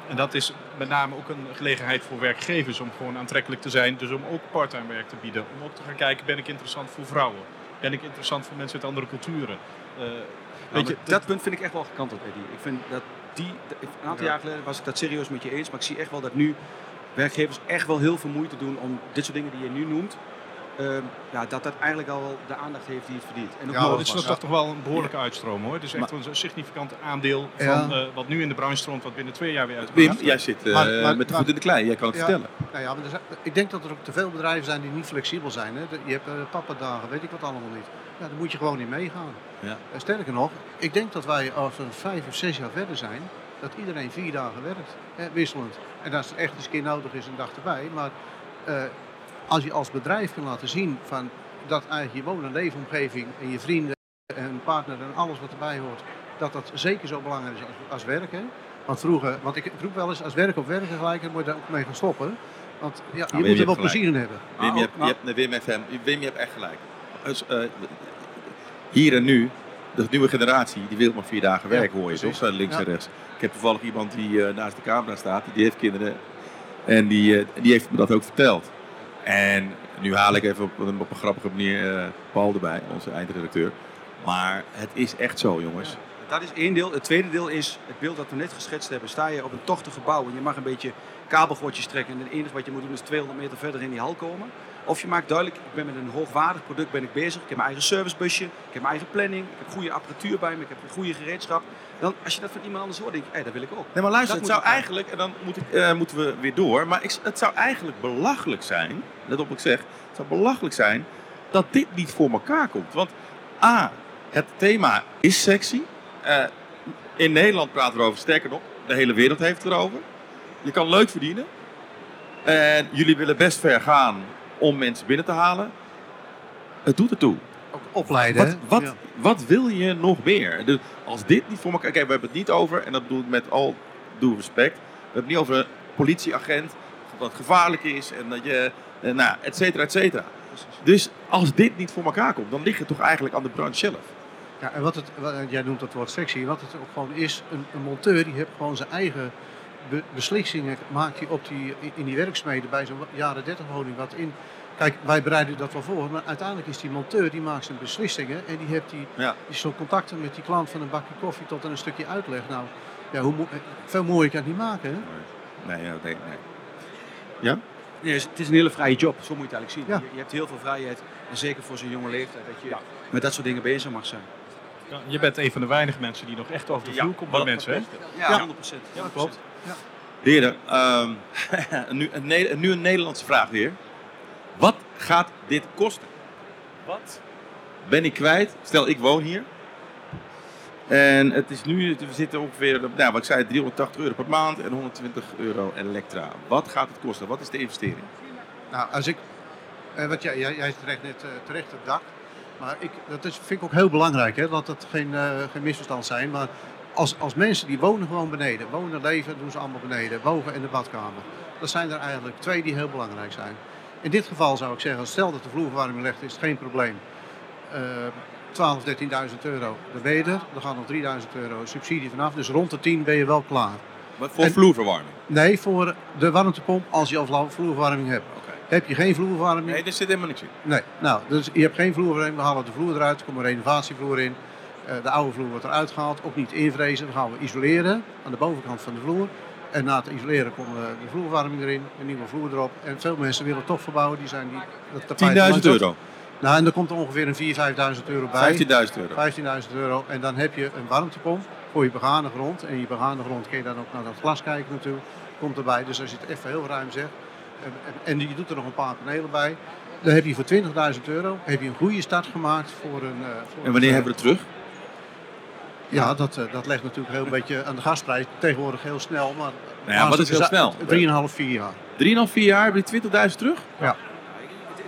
En dat is met name ook een gelegenheid voor werkgevers om gewoon aantrekkelijk te zijn. Dus om ook parttime werk te bieden. Om ook te gaan kijken, ben ik interessant voor vrouwen? Ben ik interessant voor mensen uit andere culturen? Eh, Weet weet je, dat punt vind ik echt wel gekanteld, Eddie. Ik vind dat die, een aantal Ja. jaar geleden was ik dat serieus met je eens, maar ik zie echt wel dat nu werkgevers echt wel heel veel moeite doen om dit soort dingen die je nu noemt, ehm, ja, dat dat eigenlijk al wel de aandacht heeft die het verdient. En ook Ja, het is toch toch wel een behoorlijke uitstroom hoor. Het is echt een significant aandeel van Ja. eh, wat nu in de branche stroomt, wat binnen twee jaar weer uit de Wim, branche jij zit eh, Maar- maar- met de maar- voet in de klei. Jij kan het Ja. vertellen. Nou ja, maar er zijn- ik denk dat er ook te veel bedrijven zijn die niet flexibel zijn. Hè. Je hebt uh, pappadagen, weet ik wat allemaal niet. Ja, daar moet je gewoon niet meegaan. Ja. Sterker nog, ik denk dat wij als we vijf of zes jaar verder zijn, dat iedereen vier dagen werkt, hè, wisselend. En als het echt eens een keer nodig is, een dag erbij. Maar eh, als je als bedrijf kan laten zien van dat eigenlijk je woon- en leefomgeving en je vrienden en partner en alles wat erbij hoort, dat dat zeker zo belangrijk is als, als werken. Want vroeger, want ik, roep wel eens, als werk op werk gelijk, dan moet je daar ook mee gaan stoppen. Want ja, je Wim, moet er wel plezier in hebben. Wim, Ah, je hebt, maar- je hebt, nee, Wim, FM, Wim, je hebt echt gelijk. Dus, eh, hier en nu, de nieuwe generatie, die wil maar vier dagen werk, hoor je toch? Links en rechts. Ik heb toevallig iemand die eh, naast de camera staat, die, die heeft kinderen. En die, eh, die heeft me dat ook verteld. En nu haal ik even op, een- op een grappige manier eh, Paul erbij, onze eindredacteur. Maar het is echt zo, jongens. Dat is één deel. Het tweede deel is het beeld dat we net geschetst hebben. Sta je op een tochtig gebouw en je mag een beetje kabelgordjes trekken. En het enige wat je moet doen is 200 meter verder in die hal komen. Of je maakt duidelijk, ik ben met een hoogwaardig product ben ik bezig. Ik heb mijn eigen servicebusje, ik heb mijn eigen planning. Ik heb goede apparatuur bij me, ik heb een goede gereedschap. Dan, als je dat van iemand anders hoort, denk je, hé, dat wil ik ook. Nee, maar luister, Dat het zou eigenlijk, en dan moet ik, eh, moeten we weer door, maar ik, het zou eigenlijk belachelijk zijn, let op wat ik zeg, het zou belachelijk zijn dat dit niet voor elkaar komt. Want A, het thema is sexy. Eh, in Nederland praten we erover, sterker nog, de hele wereld heeft het erover. Je kan leuk verdienen. En jullie willen best ver gaan om mensen binnen te halen. Het doet ertoe. Ook opleiden. Wat, wat, Ja. wat wil je nog meer? Dus als dit niet voor elkaar... Kijk, we hebben het niet over, en dat bedoel ik met al due respect. We hebben het niet over een politieagent, wat gevaarlijk is, en dat je, eh, nou, et cetera, et cetera. Dus als dit niet voor elkaar komt, dan ligt het toch eigenlijk aan de branche zelf. Ja, en wat het, wat, jij noemt het woord sexy, wat het ook gewoon is, een, een monteur die heeft gewoon zijn eigen be- beslissingen, maakt hij op die, in die werksmeden bij zo'n jaren 30 woning wat in. Kijk, wij bereiden dat wel voor, maar uiteindelijk is die monteur, die maakt zijn beslissingen en die heeft die, Ja. die soort contacten met die klant van een bakje koffie tot aan een stukje uitleg. Nou, ja, hoe, mo- veel mooier kan het niet maken, hè? Nee, ja, nee, nee. Ja? Nee, het is een hele vrije job, zo moet je het eigenlijk zien. Ja. Je, je hebt heel veel vrijheid, en zeker voor zo'n jonge leeftijd, dat je met dat soort dingen bezig mag zijn. Ja, je bent een van de weinige mensen die nog echt over de Ja, vloer komt bij mensen. Hè? Ja, Ja. 100%. Ja, dat klopt. Heren, ehm, nu, een, nu een Nederlandse vraag weer. Wat gaat dit kosten? Wat ben ik kwijt? Stel, ik woon hier. En het is nu, we zitten ongeveer, nou, wat ik zei, 380 euro per maand en 120 euro elektra. Wat gaat het kosten? Wat is de investering? Nou, als ik, eh, wat jij, jij, jij terecht net eh, terecht het dak, maar ik, dat is, vind ik ook heel belangrijk, hè, dat het geen, eh, geen misverstand zijn. Maar als, als mensen die wonen gewoon beneden, wonen, leven, doen ze allemaal beneden, boven in de badkamer. Dat zijn er eigenlijk twee die heel belangrijk zijn. In dit geval zou ik zeggen, stel dat de vloerverwarming legt, is het geen probleem. Eh 12, 13.000 euro, dan ben je er. Dan gaat nog 3.000 euro subsidie vanaf, dus rond de 10 ben je wel klaar. Maar voor En- vloerverwarming? Nee, voor de warmtepomp als je al vloerverwarming hebt. Heb je geen vloerverwarming? Nee, er zit helemaal niks in. Nee, nou, dus je hebt geen vloerverwarming. We halen de vloer eruit, er komt een renovatievloer in. Eh, de oude vloer wordt eruit gehaald, ook niet invrezen. Dan gaan we isoleren aan de bovenkant van de vloer. En na het isoleren komt eh, de vloerverwarming erin, een nieuwe vloer erop. En veel mensen willen toch verbouwen, die zijn die... dat tapijt 10.000 langs dat- euro. Nou, en er komt er ongeveer een 4.000, 5.000 euro bij. 15.000 euro. 15.000 euro. En dan heb je een warmtepomp voor je begane grond. En je begane grond kun je dan ook naar dat glas kijken natuurlijk. Komt erbij. Dus als je het even heel ruim zegt. En, je doet er nog een paar panelen bij. Dan heb je voor 20.000 euro heb je een goede start gemaakt voor een... eh, voor En wanneer een, hebben we het terug? Ja, dat, eh, dat legt natuurlijk heel een beetje aan de gasprijs. Tegenwoordig heel snel. Maar Nou ja, wat is heel snel? 3,5, 4 jaar. 3,5, 4 jaar heb je 20.000 terug? Ja.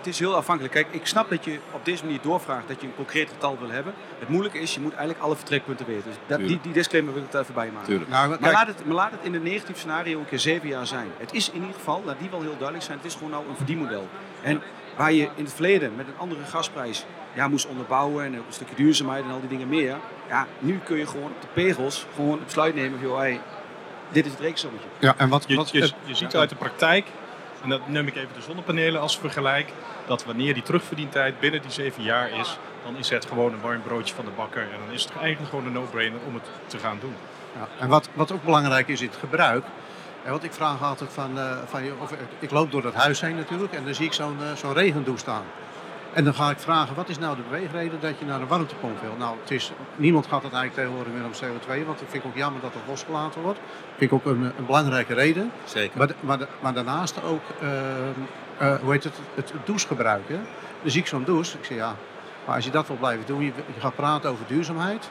Het, is heel afhankelijk. Kijk, ik snap dat je op deze manier doorvraagt dat je een concreet getal wil hebben. Het moeilijke is, je moet eigenlijk alle vertrekpunten weten. Dus dat, die, die disclaimer wil ik er even bij maken. Tuurlijk. Nou, maar kijk, laat, het, maar laat het in een negatief scenario een keer zeven jaar zijn. Het is in ieder geval, laat die wel heel duidelijk zijn, het is gewoon nou een verdienmodel. En waar je in het verleden met een andere gasprijs ja, moest onderbouwen en ook een stukje duurzaamheid en al die dingen meer. Ja, nu kun je gewoon op de pegels gewoon het besluit nemen van, joh, hey, dit is het rekensommetje. ja, en wat, Je, wat, je, je ziet uit de praktijk, en dat neem ik even de zonnepanelen als vergelijk, dat wanneer die terugverdientijd binnen die zeven jaar is, dan is het gewoon een warm broodje van de bakker. En dan is het eigenlijk gewoon een no-brainer om het te gaan doen. Ja, en wat, wat ook belangrijk is in het gebruik. En wat ik vraag altijd van, eh, van je, of, ik loop door dat huis heen natuurlijk en dan zie ik zo'n eh, zo'n regendouche staan. En dan ga ik vragen, wat is nou de beweegreden dat je naar een warmtepomp wil? Nou, het is, niemand gaat het eigenlijk tegenwoordig meer om CO2, want dat vind ik ook jammer dat het losgelaten wordt. Dat vind ik ook een, een belangrijke reden. Zeker. Maar, maar, maar daarnaast ook, ehm, eh, hoe heet het, het, het. Hè? Dan zie ik zo'n douche, ik zeg ja, maar als je dat wil blijven doen, je, je gaat praten over duurzaamheid.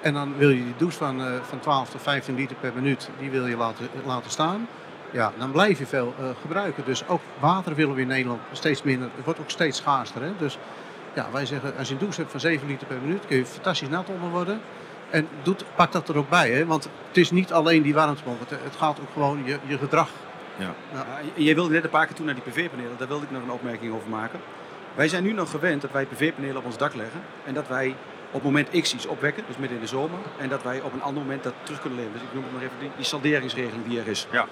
En dan wil je die douche van, eh, van 12 tot 15 liter per minuut, die wil je laten, laten staan. Ja, dan blijf je veel eh, gebruiken. Dus ook water willen we in Nederland steeds minder. Het wordt ook steeds schaarster. Hè? Dus ja, wij zeggen, als je een douche hebt van 7 liter per minuut, kun je fantastisch nat onder worden. En doet, pak dat er ook bij. Hè? Want het is niet alleen die warmtepomp. Het, het gaat ook gewoon je, je gedrag. Ja. Ja, jij wilde net een paar keer toe naar die PV-panelen, daar wilde ik nog een opmerking over maken. Wij zijn nu nog gewend dat wij PV-panelen op ons dak leggen en dat wij op moment X iets opwekken, dus midden in de zomer, en dat wij op een ander moment dat terug kunnen leveren. Dus ik noem het nog even die, die salderingsregeling die er is. Ja.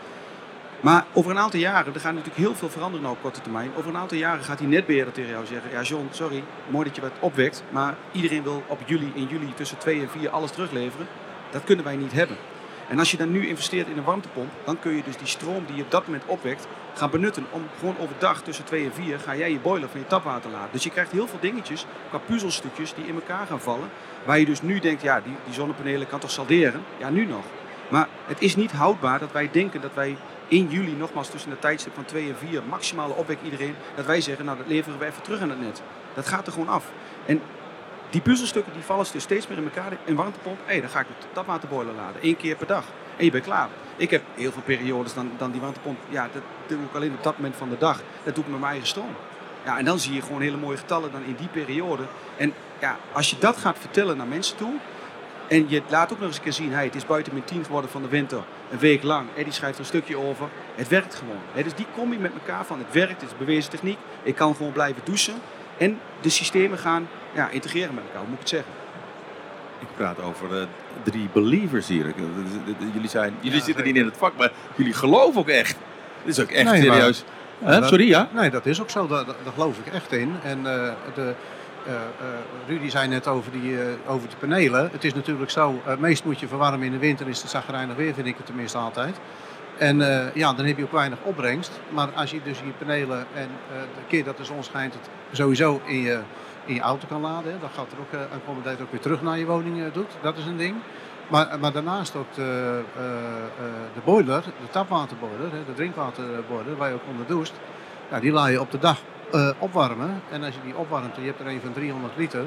Maar over een aantal jaren, er gaat natuurlijk heel veel veranderen nou op korte termijn. Over een aantal jaren gaat die netbeheerder tegen jou zeggen, ja John, sorry, mooi dat je wat opwekt, maar iedereen wil op juli, in juli tussen 2 en 4 alles terugleveren. Dat kunnen wij niet hebben. En als je dan nu investeert in een warmtepomp, dan kun je dus die stroom die je op dat moment opwekt, gaan benutten om gewoon overdag tussen 2 en 4 ga jij je boiler van je tapwater laten. Dus je krijgt heel veel dingetjes qua puzzelstukjes die in elkaar gaan vallen. Waar je dus nu denkt, ja, die, die zonnepanelen kan toch salderen? Ja, nu nog. Maar het is niet houdbaar dat wij denken dat wij in juli, nogmaals tussen de tijdstip van 2 en 4, maximale opwek iedereen, dat wij zeggen, nou dat leveren we even terug aan het net. Dat gaat er gewoon af. En die puzzelstukken die vallen steeds meer in elkaar. Een warmtepomp, hé, dan ga ik de tapwaterboiler laden. Eén keer per dag. En je bent klaar. Ik heb heel veel periodes dan, dan die warmtepomp. Ja, dat doe ik alleen op dat moment van de dag. Dat doe ik met mijn eigen stroom. Ja, en dan zie je gewoon hele mooie getallen dan in die periode. En ja, als je dat gaat vertellen naar mensen toe. En je laat ook nog eens een keer zien, hey, het is buiten min 10 geworden van de winter. Een week lang. Eddie schrijft een stukje over. Het werkt gewoon. Dus die combi met elkaar van het werkt, het is bewezen techniek. Ik kan gewoon blijven douchen. En de systemen gaan ja, integreren met elkaar, hoe moet ik het zeggen? Ik praat over eh, drie believers hier. Eh, Jullie, zijn, jullie Ja, zitten niet in het vak, maar jullie geloven ook echt. Dit is ook echt Nee, serieus. Dat- Sorry, ja? Nee, dat is ook zo. Daar, daar geloof ik echt in. En eh, de, eh, Rudy zei net over, die, over de panelen. Het is natuurlijk zo, meest moet je verwarmen in de winter. Is het zagrijnig weer, vind ik het tenminste altijd. En ja, dan heb je ook weinig opbrengst. Maar als je dus je panelen en de keer dat de zon schijnt, het sowieso in je, in je auto kan laden. Dan gaat er ook uh, accommodatie ook weer terug naar je woning eh, doet. Dat is een ding. Maar, maar daarnaast ook de, eh, eh, de boiler, de tapwaterboiler, de drinkwaterboiler, waar je ook onder doucht. Ja, die laat je op de dag eh, opwarmen. En als je die opwarmt je hebt er een van 300 liter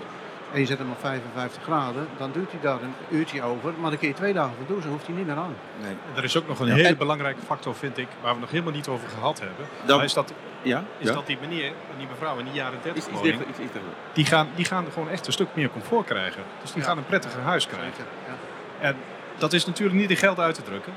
en je zet hem op 55 graden, dan duurt hij daar een uurtje over. Maar dan kun je twee dagen van douchen, hoeft hij niet meer aan. Nee. Er is ook nog een Ja. hele En- belangrijke factor, vind ik, waar we nog helemaal niet over gehad hebben. Dan- Maar is dat, Ja? is ja? dat die meneer, die mevrouw in die jaren 30 Iets, iets woning, dichter, die, gaan, die gaan gewoon echt een stuk meer comfort krijgen. Dus die Ja. gaan een prettiger huis krijgen. En dat is natuurlijk niet in geld uit te drukken.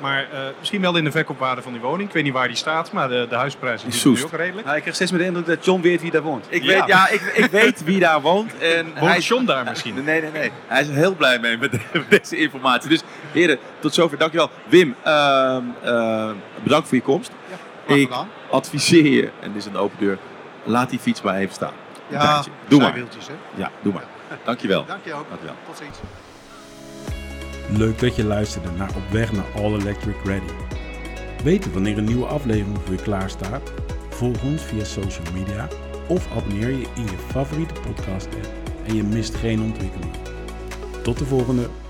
Maar eh, misschien wel in de verkoopwaarde van die woning. Ik weet niet waar die staat, maar de, de huisprijs is Soest. ook redelijk. Nou, ik krijg steeds meer de indruk dat John weet wie daar woont. Ik Ja. weet, ja, ik, ik weet wie daar woont. En Woont hij, John daar misschien? Nee, nee, nee. Hij is er heel blij mee met, met deze informatie. Dus heren, tot zover. Dankjewel. Wim, ehm, eh, bedankt voor je komst. Ik adviseer je, en dit is een open deur, laat die fiets maar even staan. Ja. Doe maar. hè. Ja, doe maar. Dankjewel. Dank je ook. Dankjewel. Tot ziens. Leuk dat je luisterde naar Op weg naar All Electric Ready. Weten wanneer een nieuwe aflevering je klaar staat? Volg ons via social media of abonneer je in je favoriete podcast app en je mist geen ontwikkeling. Tot de volgende!